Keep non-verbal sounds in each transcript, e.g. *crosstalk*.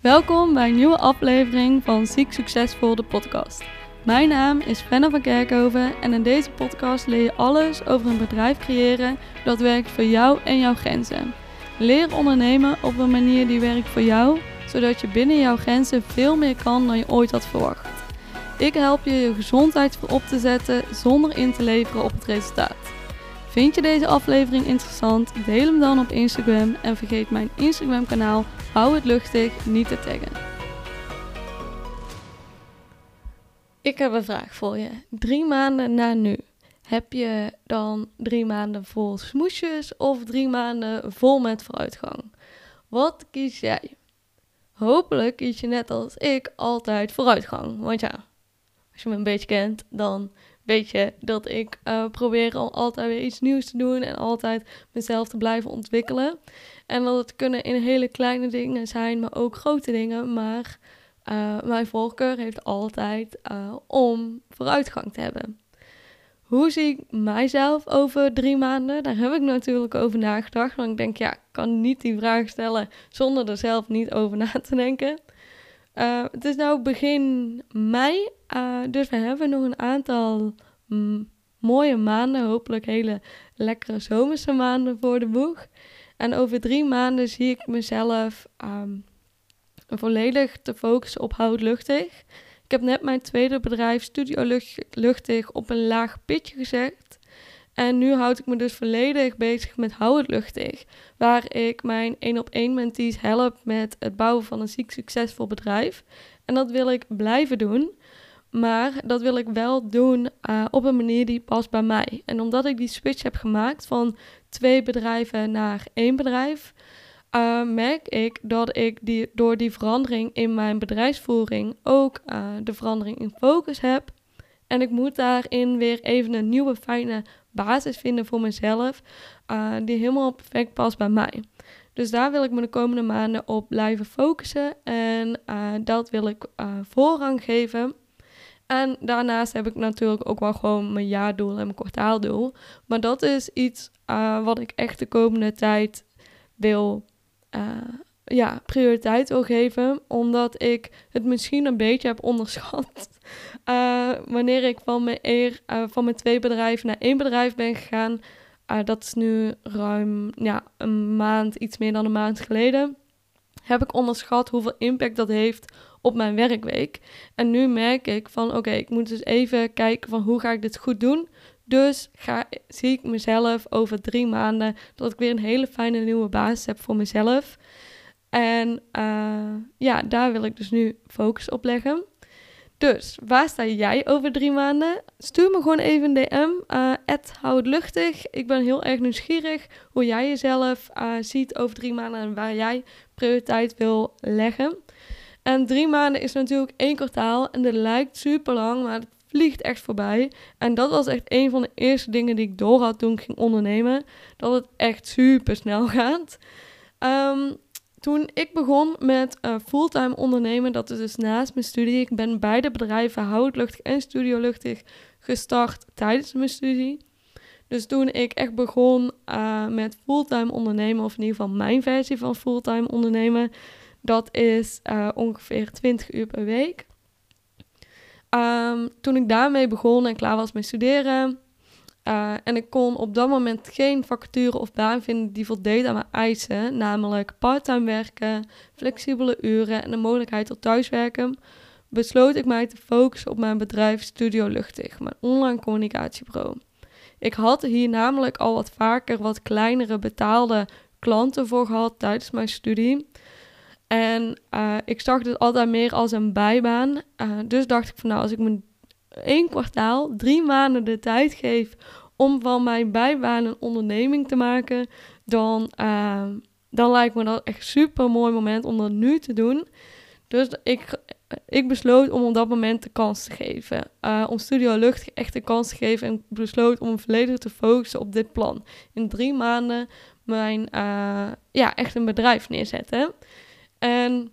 Welkom bij een nieuwe aflevering van Ziek Succesvol, de podcast. Mijn naam is Fenna van Kerkhoven en in deze podcast leer je alles over een bedrijf creëren dat werkt voor jou en jouw grenzen. Leer ondernemen op een manier die werkt voor jou, zodat je binnen jouw grenzen veel meer kan dan je ooit had verwacht. Ik help je je gezondheid voorop te zetten zonder in te leveren op het resultaat. Vind je deze aflevering interessant? Deel hem dan op Instagram en vergeet mijn Instagram kanaal Hou het luchtig niet te taggen. Ik heb een vraag voor je. Drie maanden na nu. Heb je dan drie maanden vol smoesjes of drie maanden vol met vooruitgang? Wat kies jij? Hopelijk kies je net als ik altijd vooruitgang. Want ja, als je me een beetje kent, dan weet je dat ik uh, probeer al altijd weer iets nieuws te doen en altijd mezelf te blijven ontwikkelen. En dat het kunnen in hele kleine dingen zijn, maar ook grote dingen. Maar uh, mijn voorkeur heeft altijd uh, om vooruitgang te hebben. Hoe zie ik mijzelf over drie maanden? Daar heb ik natuurlijk over nagedacht. Want ik denk, ja, ik kan niet die vraag stellen zonder er zelf niet over na te denken. Uh, het is nu begin mei, dus we hebben nog een aantal mooie maanden. Hopelijk hele lekkere zomerse maanden voor de boeg. En over drie maanden zie ik mezelf um, volledig te focussen op hout luchtig. Ik heb net mijn tweede bedrijf Studio Luchtig op een laag pitje gezet. En nu houd ik me dus volledig bezig met Hou het Luchtig. Waar ik mijn één op één mentees help met het bouwen van een ziek succesvol bedrijf. En dat wil ik blijven doen. Maar dat wil ik wel doen uh, op een manier die past bij mij. En omdat ik die switch heb gemaakt van twee bedrijven naar één bedrijf, uh, merk ik dat ik die, door die verandering in mijn bedrijfsvoering ook uh, de verandering in focus heb. En ik moet daarin weer even een nieuwe fijne basis vinden voor mezelf, uh, die helemaal perfect past bij mij. Dus daar wil ik me de komende maanden op blijven focussen en dat wil ik voorrang geven. En daarnaast heb ik natuurlijk ook wel gewoon mijn jaardoel en mijn kwartaaldoel. Maar dat is iets wat ik echt de komende tijd wil, ja, prioriteit wil geven. Omdat ik het misschien een beetje heb onderschat. Uh, *laughs* wanneer ik van mijn, eer, van mijn twee bedrijven naar één bedrijf ben gegaan. dat is nu ruim ja, een maand, iets meer dan een maand geleden. Heb ik onderschat hoeveel impact dat heeft op mijn werkweek. En nu merk ik van oké, ik moet dus even kijken van hoe ga ik dit goed doen. Dus ga, zie ik mezelf over drie maanden dat ik weer een hele fijne nieuwe basis heb voor mezelf. En uh, ja, daar wil ik dus nu focus op leggen. Dus waar sta jij over drie maanden? Stuur me gewoon even een DM. Uh, hou het luchtig. Ik ben heel erg nieuwsgierig hoe jij jezelf uh, ziet over drie maanden en waar jij prioriteit wil leggen. En drie maanden is natuurlijk één kwartaal en dat lijkt super lang, maar het vliegt echt voorbij. En dat was echt een van de eerste dingen die ik door had toen ik ging ondernemen. Dat het echt super snel *laughs* gaat. Um, toen ik begon met uh, fulltime ondernemen, dat is dus naast mijn studie. Ik ben beide bedrijven, Houtluchtig en Studio Luchtig, gestart tijdens mijn studie. Dus toen ik echt begon uh, met fulltime ondernemen, of in ieder geval mijn versie van fulltime ondernemen, dat is uh, ongeveer 20 uur per week. Um, toen ik daarmee begon en klaar was met studeren, uh, en ik kon op dat moment geen vacature of baan vinden die voldeed aan mijn eisen, namelijk parttime werken, flexibele uren en de mogelijkheid tot thuiswerken, besloot ik mij te focussen op mijn bedrijf Studio Luchtig, mijn online communicatiebureau. Ik had hier namelijk al wat vaker wat kleinere betaalde klanten voor gehad tijdens mijn studie. En uh, ik zag dit altijd meer als een bijbaan. Uh, dus dacht ik van nou, als ik me één kwartaal, drie maanden de tijd geef om van mijn bijbaan een onderneming te maken, dan, uh, dan lijkt me dat echt super mooi moment om dat nu te doen. Dus ik, ik besloot om op dat moment de kans te geven. Uh, om Studio Lucht echt de kans te geven. En besloot om volledig te focussen op dit plan. In drie maanden mijn, uh, ja, echt een bedrijf neerzetten. En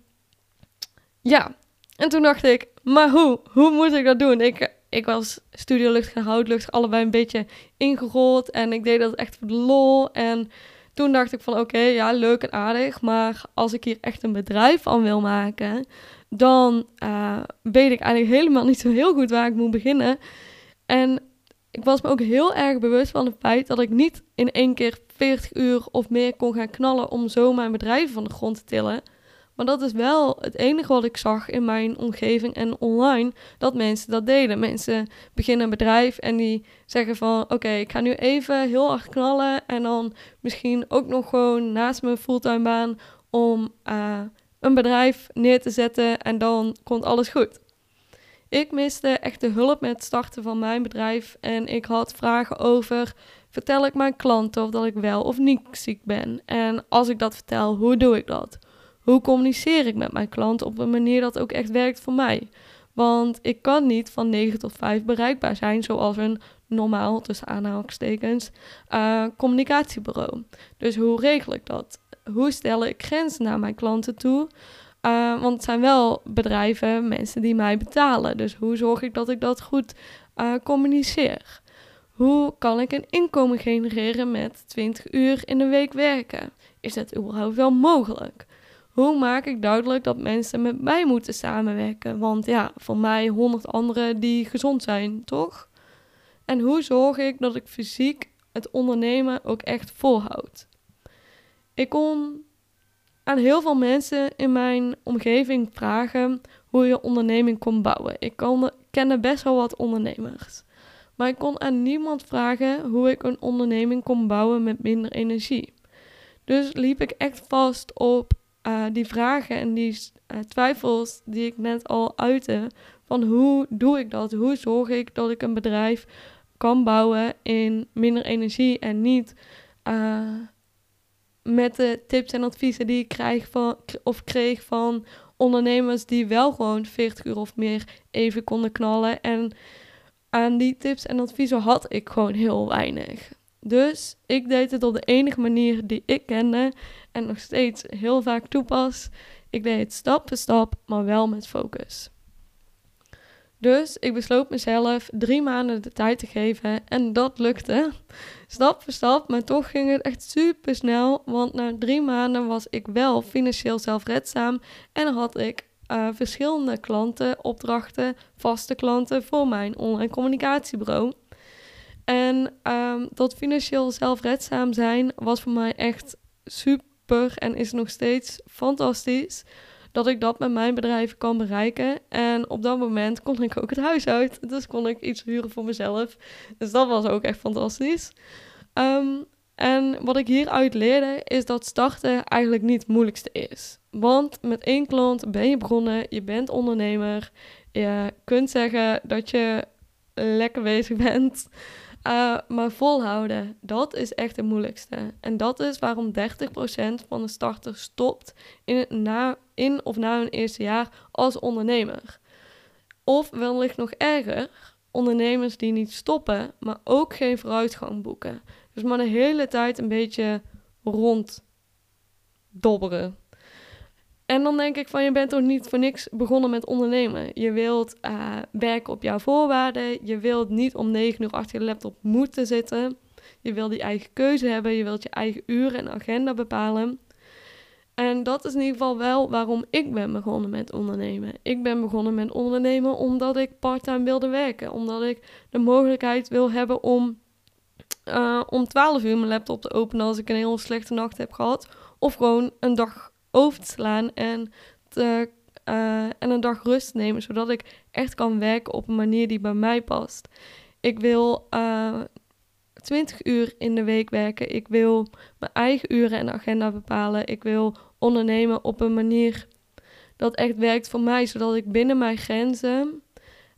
ja, en toen dacht ik, maar hoe? Hoe moet ik dat doen? Ik, ik was studiolucht en houtlucht allebei een beetje ingerold. En ik deed dat echt voor de lol. En toen dacht ik van oké, ja, leuk en aardig. Maar als ik hier echt een bedrijf van wil maken, dan uh, weet ik eigenlijk helemaal niet zo heel goed waar ik moet beginnen. En ik was me ook heel erg bewust van het feit dat ik niet in één keer 40 uur of meer kon gaan knallen om zo mijn bedrijf van de grond te tillen. Maar dat is wel het enige wat ik zag in mijn omgeving en online, dat mensen dat deden. Mensen beginnen een bedrijf en die zeggen van, oké, ik ga nu even heel hard knallen en dan misschien ook nog gewoon naast mijn fulltime baan om uh, een bedrijf neer te zetten en dan komt alles goed. Ik miste echt de hulp met het starten van mijn bedrijf en ik had vragen over vertel ik mijn klanten of dat ik wel of niet ziek ben en als ik dat vertel, hoe doe ik dat? Hoe communiceer ik met mijn klant op een manier dat ook echt werkt voor mij? Want ik kan niet van 9 tot 5 bereikbaar zijn zoals een normaal, tussen aanhalingstekens, uh, communicatiebureau. Dus hoe regel ik dat? Hoe stel ik grenzen naar mijn klanten toe? Uh, want het zijn wel bedrijven, mensen die mij betalen. Dus hoe zorg ik dat ik dat goed uh, communiceer? Hoe kan ik een inkomen genereren met 20 uur in de week werken? Is dat überhaupt wel mogelijk? Hoe maak ik duidelijk dat mensen met mij moeten samenwerken? Want ja, voor mij honderd anderen die gezond zijn, toch? En hoe zorg ik dat ik fysiek het ondernemen ook echt volhoud? Ik kon aan heel veel mensen in mijn omgeving vragen hoe je onderneming kon bouwen. Ik kon, kende best wel wat ondernemers. Maar ik kon aan niemand vragen hoe ik een onderneming kon bouwen met minder energie. Dus liep ik echt vast op uh, die vragen en die uh, twijfels die ik net al uitte. Van hoe doe ik dat? Hoe zorg ik dat ik een bedrijf kan bouwen in minder energie en niet uh, met de tips en adviezen die ik krijg van, of kreeg van ondernemers die wel gewoon 40 uur of meer even konden knallen. En aan die tips en adviezen had ik gewoon heel weinig. Dus ik deed het op de enige manier die ik kende en nog steeds heel vaak toepas. Ik deed het stap voor stap, maar wel met focus. Dus ik besloot mezelf drie maanden de tijd te geven en dat lukte. Stap voor stap, maar toch ging het echt super snel. Want na drie maanden was ik wel financieel zelfredzaam en had ik uh, verschillende klanten, opdrachten, vaste klanten voor mijn online communicatiebureau. En um, dat financieel zelfredzaam zijn was voor mij echt super en is nog steeds fantastisch dat ik dat met mijn bedrijf kan bereiken. En op dat moment kon ik ook het huis uit. Dus kon ik iets huren voor mezelf. Dus dat was ook echt fantastisch. Um, en wat ik hieruit leerde is dat starten eigenlijk niet het moeilijkste is. Want met één klant ben je begonnen, je bent ondernemer. Je kunt zeggen dat je lekker bezig *laughs* bent. Uh, maar volhouden, dat is echt het moeilijkste. En dat is waarom 30% van de starters stopt in, na, in of na hun eerste jaar als ondernemer. Of wellicht nog erger, ondernemers die niet stoppen, maar ook geen vooruitgang boeken. Dus maar de hele tijd een beetje ronddobberen. En dan denk ik van, je bent toch niet voor niks begonnen met ondernemen. Je wilt uh, werken op jouw voorwaarden. Je wilt niet om negen uur achter je laptop moeten zitten. Je wilt die eigen keuze hebben. Je wilt je eigen uren en agenda bepalen. En dat is in ieder geval wel waarom ik ben begonnen met ondernemen. Ik ben begonnen met ondernemen omdat ik parttime wilde werken. Omdat ik de mogelijkheid wil hebben om uh, om 12 uur mijn laptop te openen als ik een heel slechte nacht heb gehad. Of gewoon een dag over te slaan en, te, uh, en een dag rust nemen, zodat ik echt kan werken op een manier die bij mij past. Ik wil eh, 20 uur in de week werken. Ik wil mijn eigen uren en agenda bepalen. Ik wil ondernemen op een manier dat echt werkt voor mij, zodat ik binnen mijn grenzen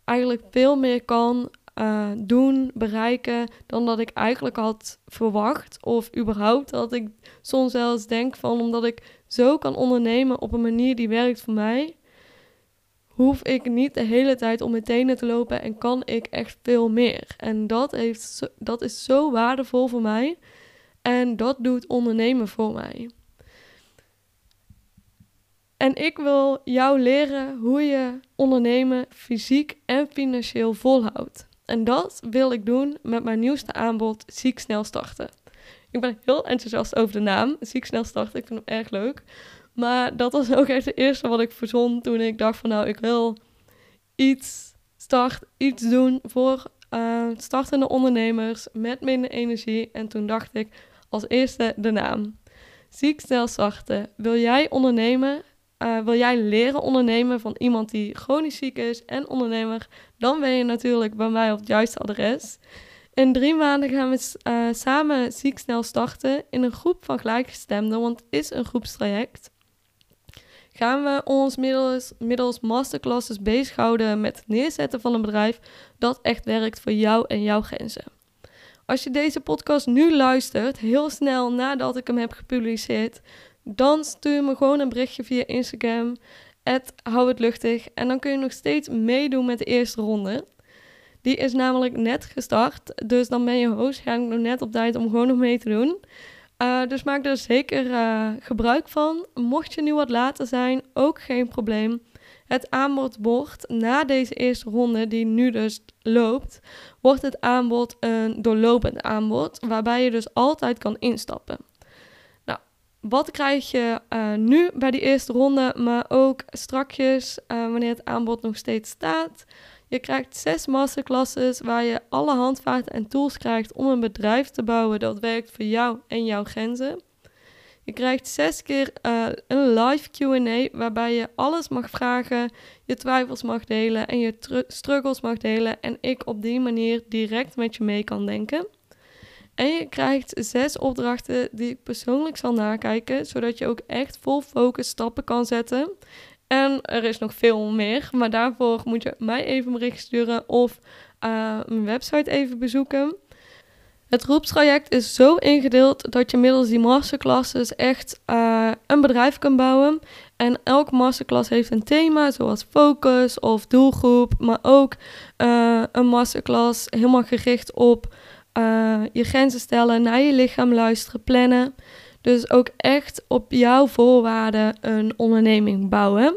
eigenlijk veel meer kan uh, doen, bereiken dan dat ik eigenlijk had verwacht. Of überhaupt dat ik soms zelfs denk van omdat ik zo kan ondernemen op een manier die werkt voor mij, hoef ik niet de hele tijd om mijn tenen te lopen en kan ik echt veel meer. En dat, heeft, dat is zo waardevol voor mij. En dat doet ondernemen voor mij. En ik wil jou leren hoe je ondernemen fysiek en financieel volhoudt. En dat wil ik doen met mijn nieuwste aanbod Ziek Snel Starten. Ik ben heel enthousiast over de naam. Ziek snel starten, ik vind hem erg leuk. Maar dat was ook echt het eerste wat ik verzon toen ik dacht van nou, ik wil iets, start, iets doen voor uh, startende ondernemers met minder energie. En toen dacht ik als eerste de naam. Ziek snel starten. Wil jij ondernemen? Uh, wil jij leren ondernemen van iemand die chronisch ziek is en ondernemer? Dan ben je natuurlijk bij mij op het juiste adres. In drie maanden gaan we uh, samen ziek snel starten in een groep van gelijkgestemden, want het is een groepstraject. Gaan we ons middels, middels masterclasses bezighouden met het neerzetten van een bedrijf dat echt werkt voor jou en jouw grenzen. Als je deze podcast nu luistert, heel snel nadat ik hem heb gepubliceerd, dan stuur me gewoon een berichtje via Instagram. Hou het luchtig. En dan kun je nog steeds meedoen met de eerste ronde. Die is namelijk net gestart. Dus dan ben je hoogstwaarschijnlijk nog net op tijd om gewoon nog mee te doen. Uh, dus maak er zeker uh, gebruik van. Mocht je nu wat later zijn, ook geen probleem. Het aanbod na deze eerste ronde, die nu dus loopt, wordt het aanbod een doorlopend aanbod, waarbij je dus altijd kan instappen. Nou, wat krijg je uh, nu bij die eerste ronde, maar ook strakjes, wanneer het aanbod nog steeds staat? Je krijgt zes masterclasses waar je alle handvaten en tools krijgt om een bedrijf te bouwen dat werkt voor jou en jouw grenzen. Je krijgt zes keer uh, een live QA waarbij je alles mag vragen, je twijfels mag delen en je struggles mag delen. En ik op die manier direct met je mee kan denken. En je krijgt zes opdrachten die ik persoonlijk zal nakijken, zodat je ook echt vol focus stappen kan zetten. En er is nog veel meer, maar daarvoor moet je mij even een bericht sturen of uh, mijn website even bezoeken. Het groepstraject is zo ingedeeld dat je middels die masterclasses echt uh, een bedrijf kan bouwen. En elke masterclass heeft een thema, zoals focus of doelgroep, maar ook uh, een masterclass helemaal gericht op je grenzen stellen, naar je lichaam luisteren, plannen. Dus ook echt op jouw voorwaarden een onderneming bouwen.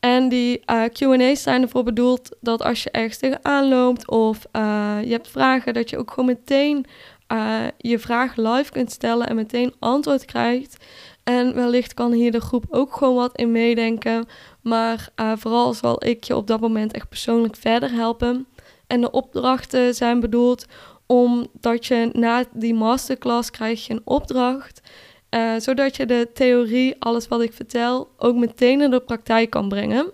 En die uh, QA's zijn ervoor bedoeld dat als je ergens tegenaan loopt of uh, je hebt vragen, dat je ook gewoon meteen uh, je vraag live kunt stellen en meteen antwoord krijgt. En wellicht kan hier de groep ook gewoon wat in meedenken. Maar vooral zal ik je op dat moment echt persoonlijk verder helpen. En de opdrachten zijn bedoeld omdat je na die masterclass krijg je een opdracht. Uh, zodat je de theorie, alles wat ik vertel, ook meteen in de praktijk kan brengen.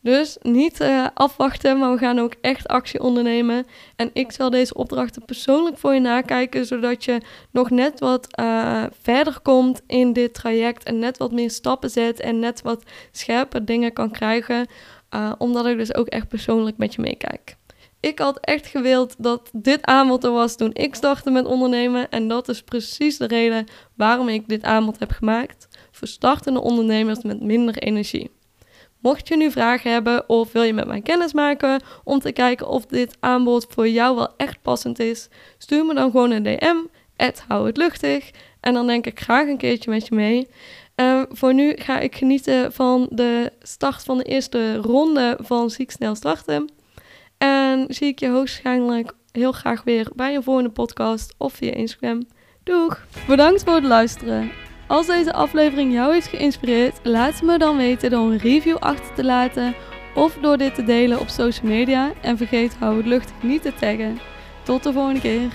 Dus niet uh, afwachten, maar we gaan ook echt actie ondernemen. En ik zal deze opdrachten persoonlijk voor je nakijken, zodat je nog net wat uh, verder komt in dit traject en net wat meer stappen zet en net wat scherper dingen kan krijgen, omdat ik dus ook echt persoonlijk met je meekijk. Ik had echt gewild dat dit aanbod er was toen ik startte met ondernemen. En dat is precies de reden waarom ik dit aanbod heb gemaakt. Voor startende ondernemers met minder energie. Mocht je nu vragen hebben of wil je met mij kennis maken om te kijken of dit aanbod voor jou wel echt passend is, stuur me dan gewoon een DM. hou het luchtig. En dan denk ik graag een keertje met je mee. Uh, voor nu ga ik genieten van de start van de eerste ronde van Ziek Snel Starten. En zie ik je hoogstwaarschijnlijk heel graag weer bij een volgende podcast of via Instagram. Doeg! Bedankt voor het luisteren. Als deze aflevering jou heeft geïnspireerd, laat me dan weten door een review achter te laten of door dit te delen op social media. En vergeet hou het luchtig niet te taggen. Tot de volgende keer.